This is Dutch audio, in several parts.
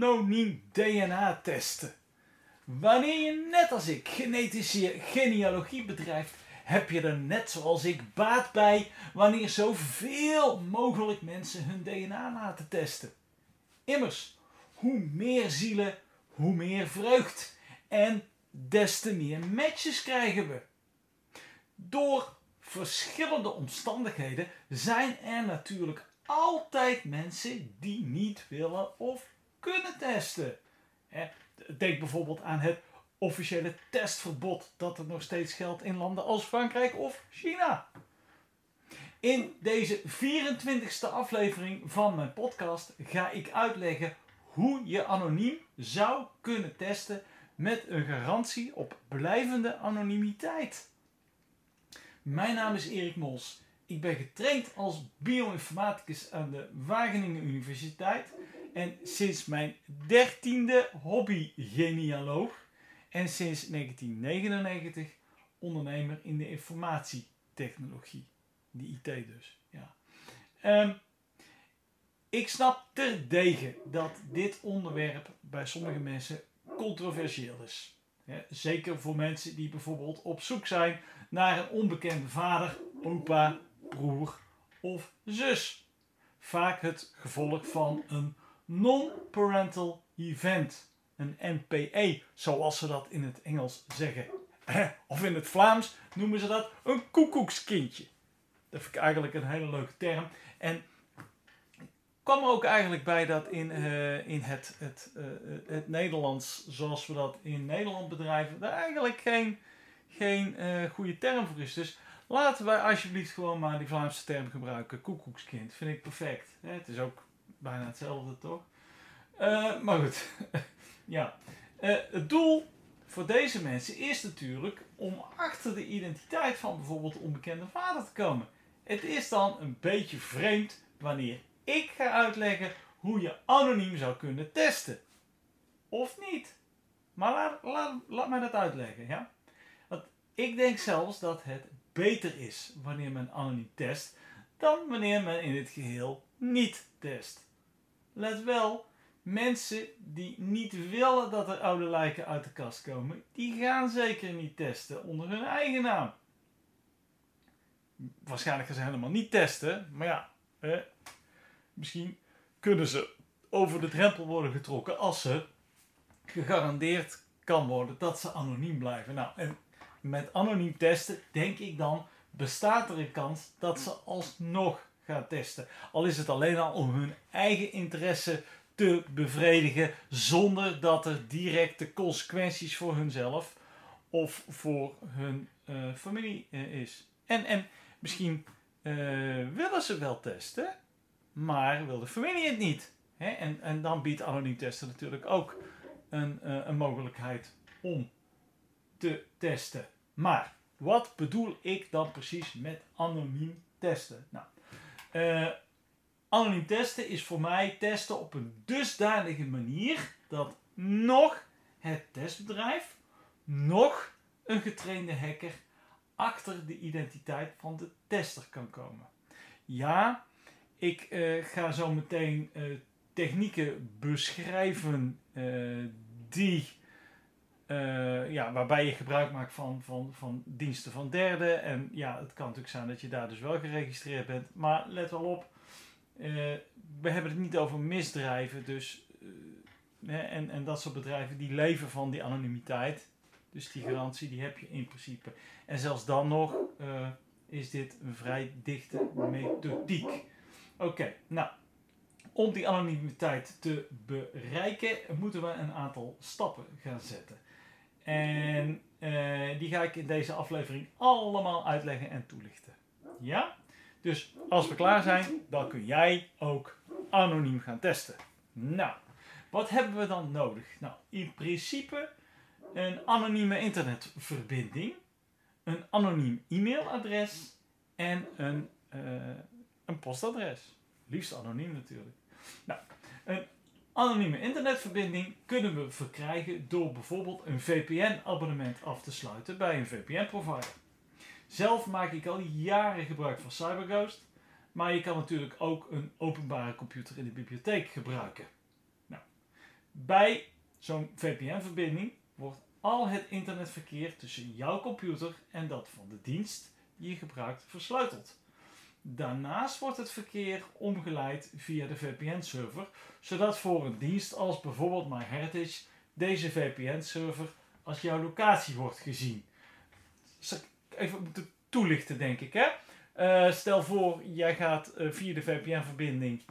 anoniem DNA testen. Wanneer je net als ik genetische genealogie bedrijft, heb je er net zoals ik baat bij wanneer zoveel mogelijk mensen hun DNA laten testen. Immers, hoe meer zielen, hoe meer vreugd. En des te meer matches krijgen we. Door verschillende omstandigheden zijn er natuurlijk altijd mensen die niet willen of kunnen testen. Denk bijvoorbeeld aan het officiële testverbod dat er nog steeds geldt in landen als Frankrijk of China. In deze 24ste aflevering van mijn podcast ga ik uitleggen hoe je anoniem zou kunnen testen met een garantie op blijvende anonimiteit. Mijn naam is Erik Mols. Ik ben getraind als bioinformaticus aan de Wageningen Universiteit en sinds mijn dertiende hobby-genealoog en sinds 1999 ondernemer in de informatietechnologie. De IT dus. Ja. Um, ik snap terdege dat dit onderwerp bij sommige mensen controversieel is. zeker voor mensen die bijvoorbeeld op zoek zijn naar een onbekende vader, opa, broer of zus. Vaak het gevolg van een non-parental event. Een NPE, zoals ze dat in het Engels zeggen. Of in het Vlaams noemen ze dat een koekoekskindje. Dat vind ik eigenlijk een hele leuke term. En kwam er ook eigenlijk bij dat in, uh, in het, het, uh, het Nederlands, zoals we dat in Nederland bedrijven, daar eigenlijk geen, geen uh, goede term voor is. Dus laten wij alsjeblieft gewoon maar die Vlaamse term gebruiken. Koekoekskind. Vind ik perfect. Het is ook bijna hetzelfde toch? Uh, maar goed, ja. Uh, het doel voor deze mensen is natuurlijk om achter de identiteit van bijvoorbeeld de onbekende vader te komen. Het is dan een beetje vreemd wanneer ik ga uitleggen hoe je anoniem zou kunnen testen. Of niet. Maar laat, laat, laat mij dat uitleggen, ja. Want ik denk zelfs dat het beter is wanneer men anoniem test dan wanneer men in het geheel niet test. Let wel, mensen die niet willen dat er oude lijken uit de kast komen, die gaan zeker niet testen onder hun eigen naam. Waarschijnlijk gaan ze helemaal niet testen, maar ja, misschien kunnen ze over de drempel worden getrokken als ze gegarandeerd kan worden dat ze anoniem blijven. Nou, en met anoniem testen denk ik dan bestaat er een kans dat ze alsnog testen. Al is het alleen al om hun eigen interesse te bevredigen zonder dat er directe consequenties voor hunzelf of voor hun uh, familie uh, is. En, en misschien uh, willen ze wel testen, maar wil de familie het niet. Hè? En, en dan biedt anoniem testen natuurlijk ook een, een mogelijkheid om te testen. Maar wat bedoel ik dan precies met anoniem testen? Nou, uh, anoniem testen is voor mij testen op een dusdanige manier dat nog het testbedrijf, nog een getrainde hacker achter de identiteit van de tester kan komen. Ja, ik uh, ga zo meteen uh, technieken beschrijven die uh, ja, waarbij je gebruik maakt van, van, van diensten van derden. En ja, het kan natuurlijk zijn dat je daar dus wel geregistreerd bent. Maar let wel op, uh, we hebben het niet over misdrijven. Dus, uh, en, en dat soort bedrijven die leven van die anonimiteit. Dus die garantie die heb je in principe. En zelfs dan nog is dit een vrij dichte methodiek. Oké, nou. Om die anonimiteit te bereiken moeten we een aantal stappen gaan zetten. En uh, die ga ik in deze aflevering allemaal uitleggen en toelichten. Ja? Dus als we klaar zijn, dan kun jij ook anoniem gaan testen. Nou, wat hebben we dan nodig? Nou, in principe een anonieme internetverbinding, een anoniem e-mailadres en een, eh, een postadres. Liefst anoniem natuurlijk. Nou, een anonieme internetverbinding kunnen we verkrijgen door bijvoorbeeld een VPN-abonnement af te sluiten bij een VPN-provider. Zelf maak ik al jaren gebruik van CyberGhost, maar je kan natuurlijk ook een openbare computer in de bibliotheek gebruiken. Nou, bij zo'n VPN-verbinding wordt al het internetverkeer tussen jouw computer en dat van de dienst die je gebruikt versleuteld. Daarnaast wordt het verkeer omgeleid via de VPN-server, zodat voor een dienst als bijvoorbeeld MyHeritage deze VPN-server als jouw locatie wordt gezien. Even moeten toelichten, denk ik. Hè? Uh, stel voor, jij gaat uh, via de VPN-verbinding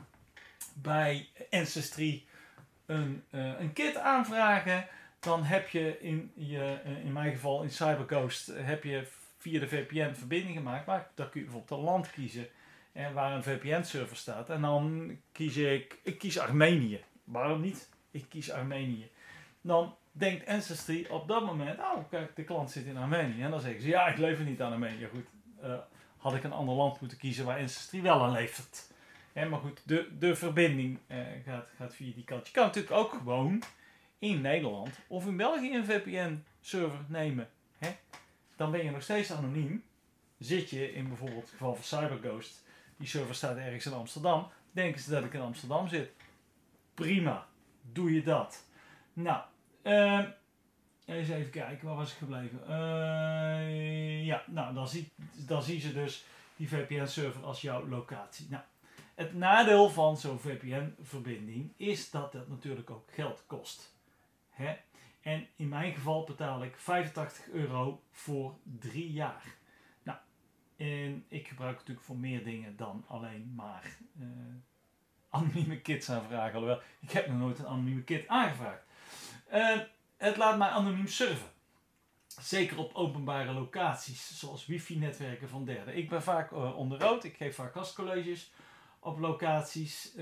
bij Ancestry een, uh, een kit aanvragen. Dan heb je in, je, in mijn geval in CyberGhost, heb je via de VPN verbinding gemaakt. Maar dan kun je bijvoorbeeld een land kiezen en waar een VPN-server staat. En dan kies ik, ik kies Armenië. Waarom niet? Ik kies Armenië. Dan denkt Ancestry op dat moment, oh kijk, de klant zit in Armenië. En dan zeggen ze, ja, ik lever niet aan Armenië. Goed, uh, had ik een ander land moeten kiezen waar Ancestry wel aan levert. maar goed, de, de verbinding uh, gaat, gaat via die kant. Je kan natuurlijk ook gewoon in Nederland of in België een VPN-server nemen. Hè? Dan ben je nog steeds anoniem. Zit je in bijvoorbeeld het geval van CyberGhost, die server staat ergens in Amsterdam, denken ze dat ik in Amsterdam zit. Prima, doe je dat. Nou, uh, eens even kijken, waar was ik gebleven? Uh, ja, nou, dan, zie, dan zien ze dus die VPN-server als jouw locatie. Nou, het nadeel van zo'n VPN-verbinding is dat het natuurlijk ook geld kost. Hè? En in mijn geval betaal ik 85 euro voor drie jaar. Nou, en ik gebruik natuurlijk voor meer dingen dan alleen maar uh, anonieme kits aanvragen. Alhoewel, ik heb nog nooit een anonieme kit aangevraagd. Uh, het laat mij anoniem surfen. Zeker op openbare locaties, zoals wifi-netwerken van derden. Ik ben vaak uh, onder rood, ik geef vaak gastcolleges op locaties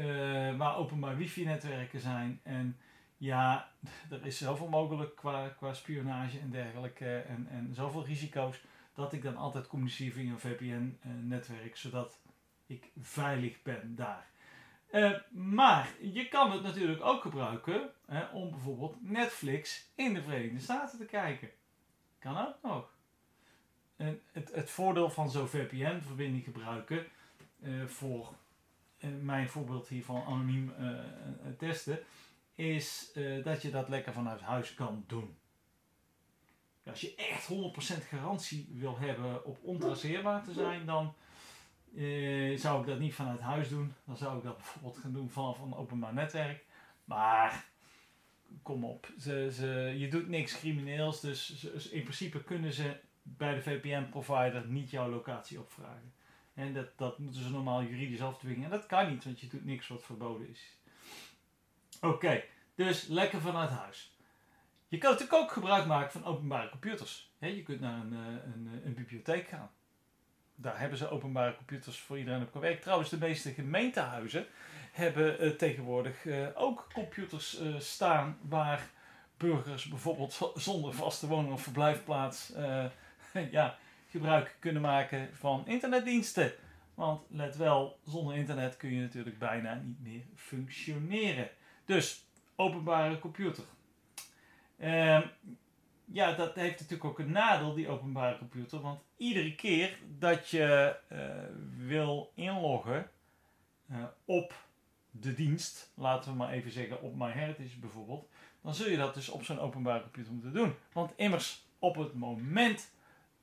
waar openbaar wifi-netwerken zijn. En ja, er is zoveel mogelijk qua, qua spionage en dergelijke en, en zoveel risico's dat ik dan altijd communiceer via een VPN-netwerk, zodat ik veilig ben daar. Uh, maar je kan het natuurlijk ook gebruiken hè, om bijvoorbeeld Netflix in de Verenigde Staten te kijken. Kan ook nog. En het, het voordeel van zo'n VPN-verbinding gebruiken uh, voor uh, mijn voorbeeld hiervan anoniem testen, is dat je dat lekker vanuit huis kan doen. Als je echt 100% garantie wil hebben op ontraceerbaar te zijn, dan uh, zou ik dat niet vanuit huis doen. Dan zou ik dat bijvoorbeeld gaan doen vanaf een openbaar netwerk. Maar kom op, ze, ze, je doet niks crimineels. Dus in principe kunnen ze bij de VPN-provider niet jouw locatie opvragen. En dat, dat moeten ze normaal juridisch afdwingen. En dat kan niet, want je doet niks wat verboden is. Oké, dus lekker vanuit huis. Je kan natuurlijk ook gebruik maken van openbare computers. je kunt naar een, eh, een, een bibliotheek gaan daar hebben ze openbare computers voor iedereen op gewerkt. Trouwens, de meeste gemeentehuizen hebben uh, tegenwoordig ook computers staan waar burgers bijvoorbeeld zonder vaste woning of verblijfplaats ja, gebruik kunnen maken van internetdiensten. Want let wel, zonder internet kun je natuurlijk bijna niet meer functioneren. Dus, openbare computer. Ehm, ja, dat heeft natuurlijk ook een nadeel, die openbare computer. Want iedere keer dat je uh, wil inloggen uh, op de dienst, laten we maar even zeggen op MyHeritage bijvoorbeeld, dan zul je dat dus op zo'n openbare computer moeten doen. Want immers op het moment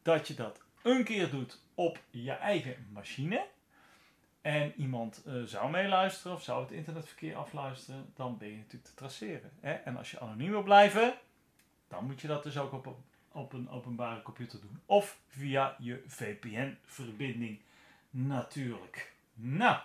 dat je dat een keer doet op je eigen machine en iemand uh, zou meeluisteren of zou het internetverkeer afluisteren, dan ben je natuurlijk te traceren. Hè? En als je anoniem wil blijven, dan moet je dat dus ook op, op een openbare computer doen. Of via je VPN-verbinding natuurlijk. Nou,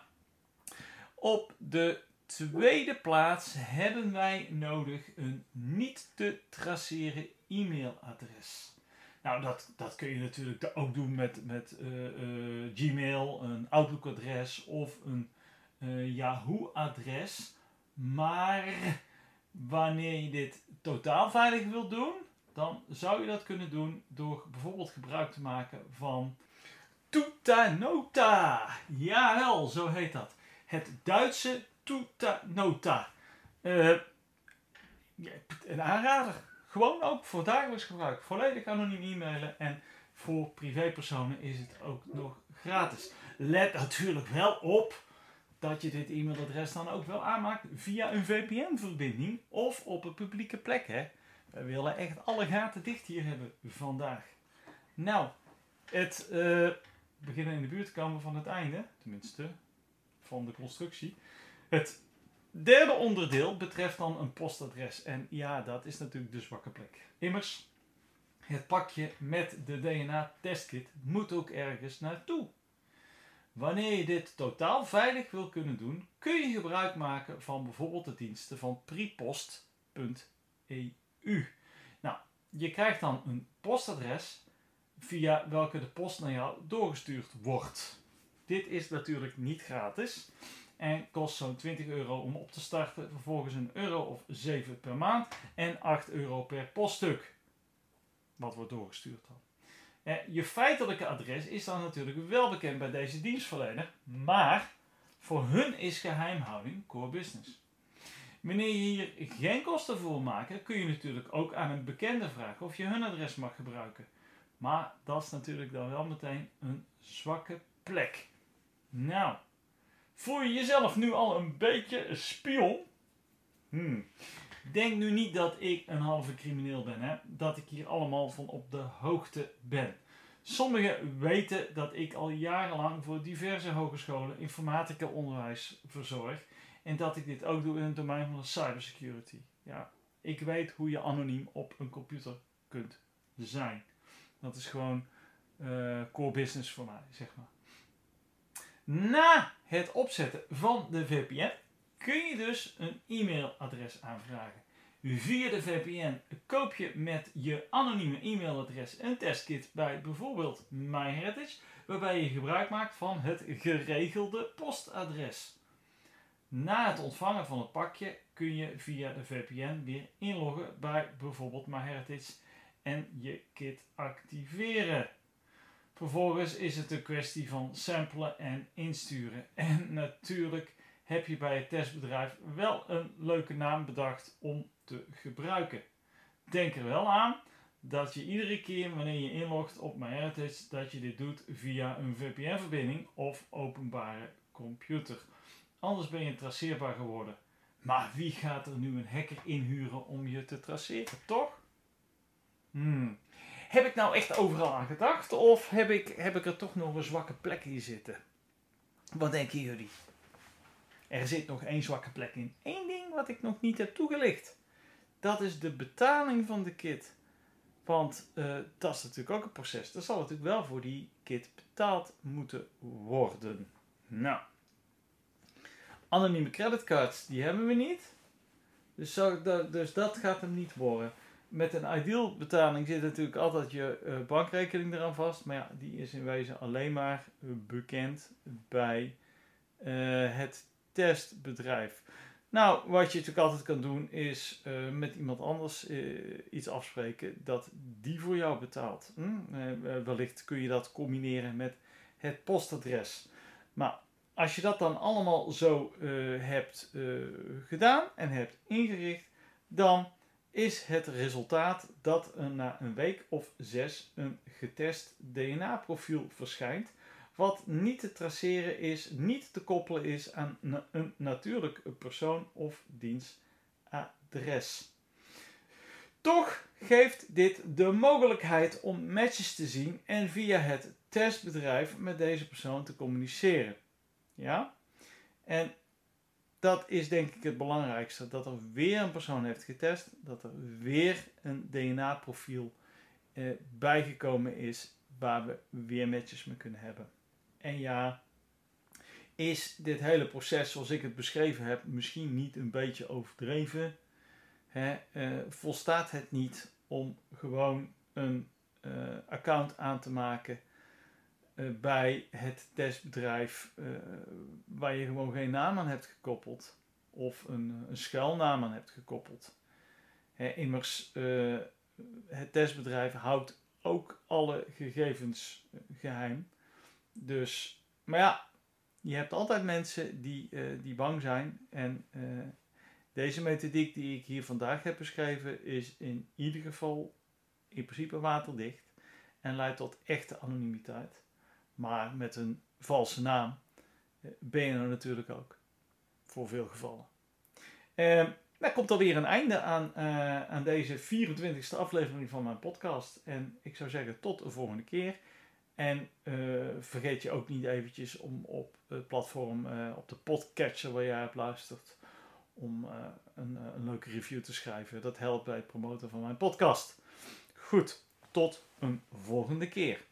op de tweede plaats hebben wij nodig een niet te traceren e-mailadres. Nou, dat, dat kun je natuurlijk ook doen met, met uh, uh, Gmail, een Outlook-adres of een uh, Yahoo-adres. Maar wanneer je dit totaal veilig wilt doen, dan zou je dat kunnen doen door bijvoorbeeld gebruik te maken van Tutanota. Jawel, zo heet dat. Het Duitse Tutanota. Een aanrader. Gewoon ook voor dagelijks gebruik. Volledig anoniem e-mailen en voor privépersonen is het ook nog gratis. Let natuurlijk wel op dat je dit e-mailadres dan ook wel aanmaakt via een VPN-verbinding of op een publieke plek. Hè. We willen echt alle gaten dicht hier hebben vandaag. Nou, het uh, beginnen in de buurt te komen van het einde, tenminste van de constructie. Het derde onderdeel betreft dan een postadres. En ja, dat is natuurlijk de zwakke plek. Immers, het pakje met de DNA-testkit moet ook ergens naartoe. Wanneer je dit totaal veilig wil kunnen doen, kun je gebruik maken van bijvoorbeeld de diensten van prepost.eu. Nou, je krijgt dan een postadres via welke de post naar jou doorgestuurd wordt. Dit is natuurlijk niet gratis en kost zo'n 20 euro om op te starten, vervolgens een euro of 7 per maand en 8 euro per poststuk wat wordt doorgestuurd dan. Eh, je feitelijke adres is dan natuurlijk wel bekend bij deze dienstverlener, maar voor hun is geheimhouding core business. Wanneer je hier geen kosten voor maken, kun je natuurlijk ook aan een bekende vragen of je hun adres mag gebruiken. Maar dat is natuurlijk dan wel meteen een zwakke plek. Nou, voel je jezelf nu al een beetje spion? Hmm. Denk nu niet dat ik een halve crimineel ben, hè? dat ik hier allemaal van op de hoogte ben. Sommigen weten dat ik al jarenlang voor diverse hogescholen informatica onderwijs verzorg en dat ik dit ook doe in het domein van de cybersecurity. Ja, ik weet hoe je anoniem op een computer kunt zijn. Dat is gewoon uh, core business voor mij, zeg maar. Na het opzetten van de VPN kun je dus een e-mailadres aanvragen. Via de VPN koop je met je anonieme e-mailadres een testkit bij bijvoorbeeld MyHeritage, waarbij je gebruik maakt van het geregelde postadres. Na het ontvangen van het pakje kun je via de VPN weer inloggen bij bijvoorbeeld MyHeritage en je kit activeren. Vervolgens is het een kwestie van samplen en insturen. En natuurlijk heb je bij het testbedrijf wel een leuke naam bedacht om te gebruiken. Denk er wel aan dat je iedere keer wanneer je inlogt op MyHeritage, dat je dit doet via een VPN-verbinding of openbare computer. Anders ben je traceerbaar geworden. Maar wie gaat er nu een hacker inhuren om je te traceren, toch? Hmm. Heb ik nou echt overal aan gedacht of heb ik, heb ik er toch nog een zwakke plek in zitten? Wat denken jullie? Er zit nog één zwakke plek in. Eén ding wat ik nog niet heb toegelicht. Dat is de betaling van de kit. Want uh, dat is natuurlijk ook een proces. Er zal natuurlijk wel voor die kit betaald moeten worden. Nou, anonieme creditcards, die hebben we niet. Dus, dus dat gaat hem niet worden. Met een ideal betaling zit natuurlijk altijd je uh, bankrekening eraan vast. Maar ja, die is in wezen alleen maar bekend bij uh, het testbedrijf. Nou, wat je natuurlijk altijd kan doen is met iemand anders iets afspreken dat die voor jou betaalt. Hm? Wellicht kun je dat combineren met het postadres. Maar als je dat dan allemaal zo hebt gedaan en hebt ingericht, dan is het resultaat dat er na een week of zes een getest DNA-profiel verschijnt wat niet te traceren is, niet te koppelen is aan een natuurlijk persoon of dienstadres. Toch geeft dit de mogelijkheid om matches te zien en via het testbedrijf met deze persoon te communiceren. Ja? En dat is denk ik het belangrijkste: dat er weer een persoon heeft getest, dat er weer een DNA-profiel eh, bijgekomen is waar we weer matches mee kunnen hebben. En ja, is dit hele proces zoals ik het beschreven heb misschien niet een beetje overdreven? Hè? Uh, volstaat het niet om gewoon een uh, account aan te maken bij het testbedrijf waar je gewoon geen naam aan hebt gekoppeld of een, een schuilnaam aan hebt gekoppeld? Immers, het testbedrijf houdt ook alle gegevens eh, geheim. Dus, maar ja, je hebt altijd mensen die, eh, die bang zijn. En eh, deze methodiek die ik hier vandaag heb beschreven is in ieder geval in principe waterdicht. En leidt tot echte anonimiteit. Maar met een valse naam ben je er natuurlijk ook. Voor veel gevallen. Uh, komt alweer een einde aan, uh, aan deze 24e aflevering van mijn podcast. En ik zou zeggen tot de volgende keer. En uh, vergeet je ook niet eventjes om op het platform, op de podcatcher waar jij op luistert, om een, een leuke review te schrijven. Dat helpt bij het promoten van mijn podcast. Goed, tot een volgende keer.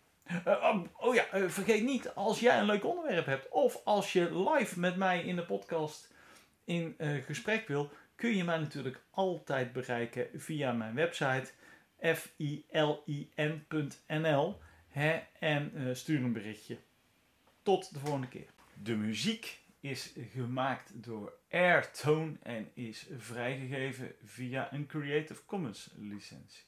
Oh, oh, ja, vergeet niet, als jij een leuk onderwerp hebt of als je live met mij in de podcast in gesprek wil, kun je mij natuurlijk altijd bereiken via mijn website filin.nl en uh, stuur een berichtje. Tot de volgende keer. De muziek is gemaakt door Airtone en is vrijgegeven via een Creative Commons licentie.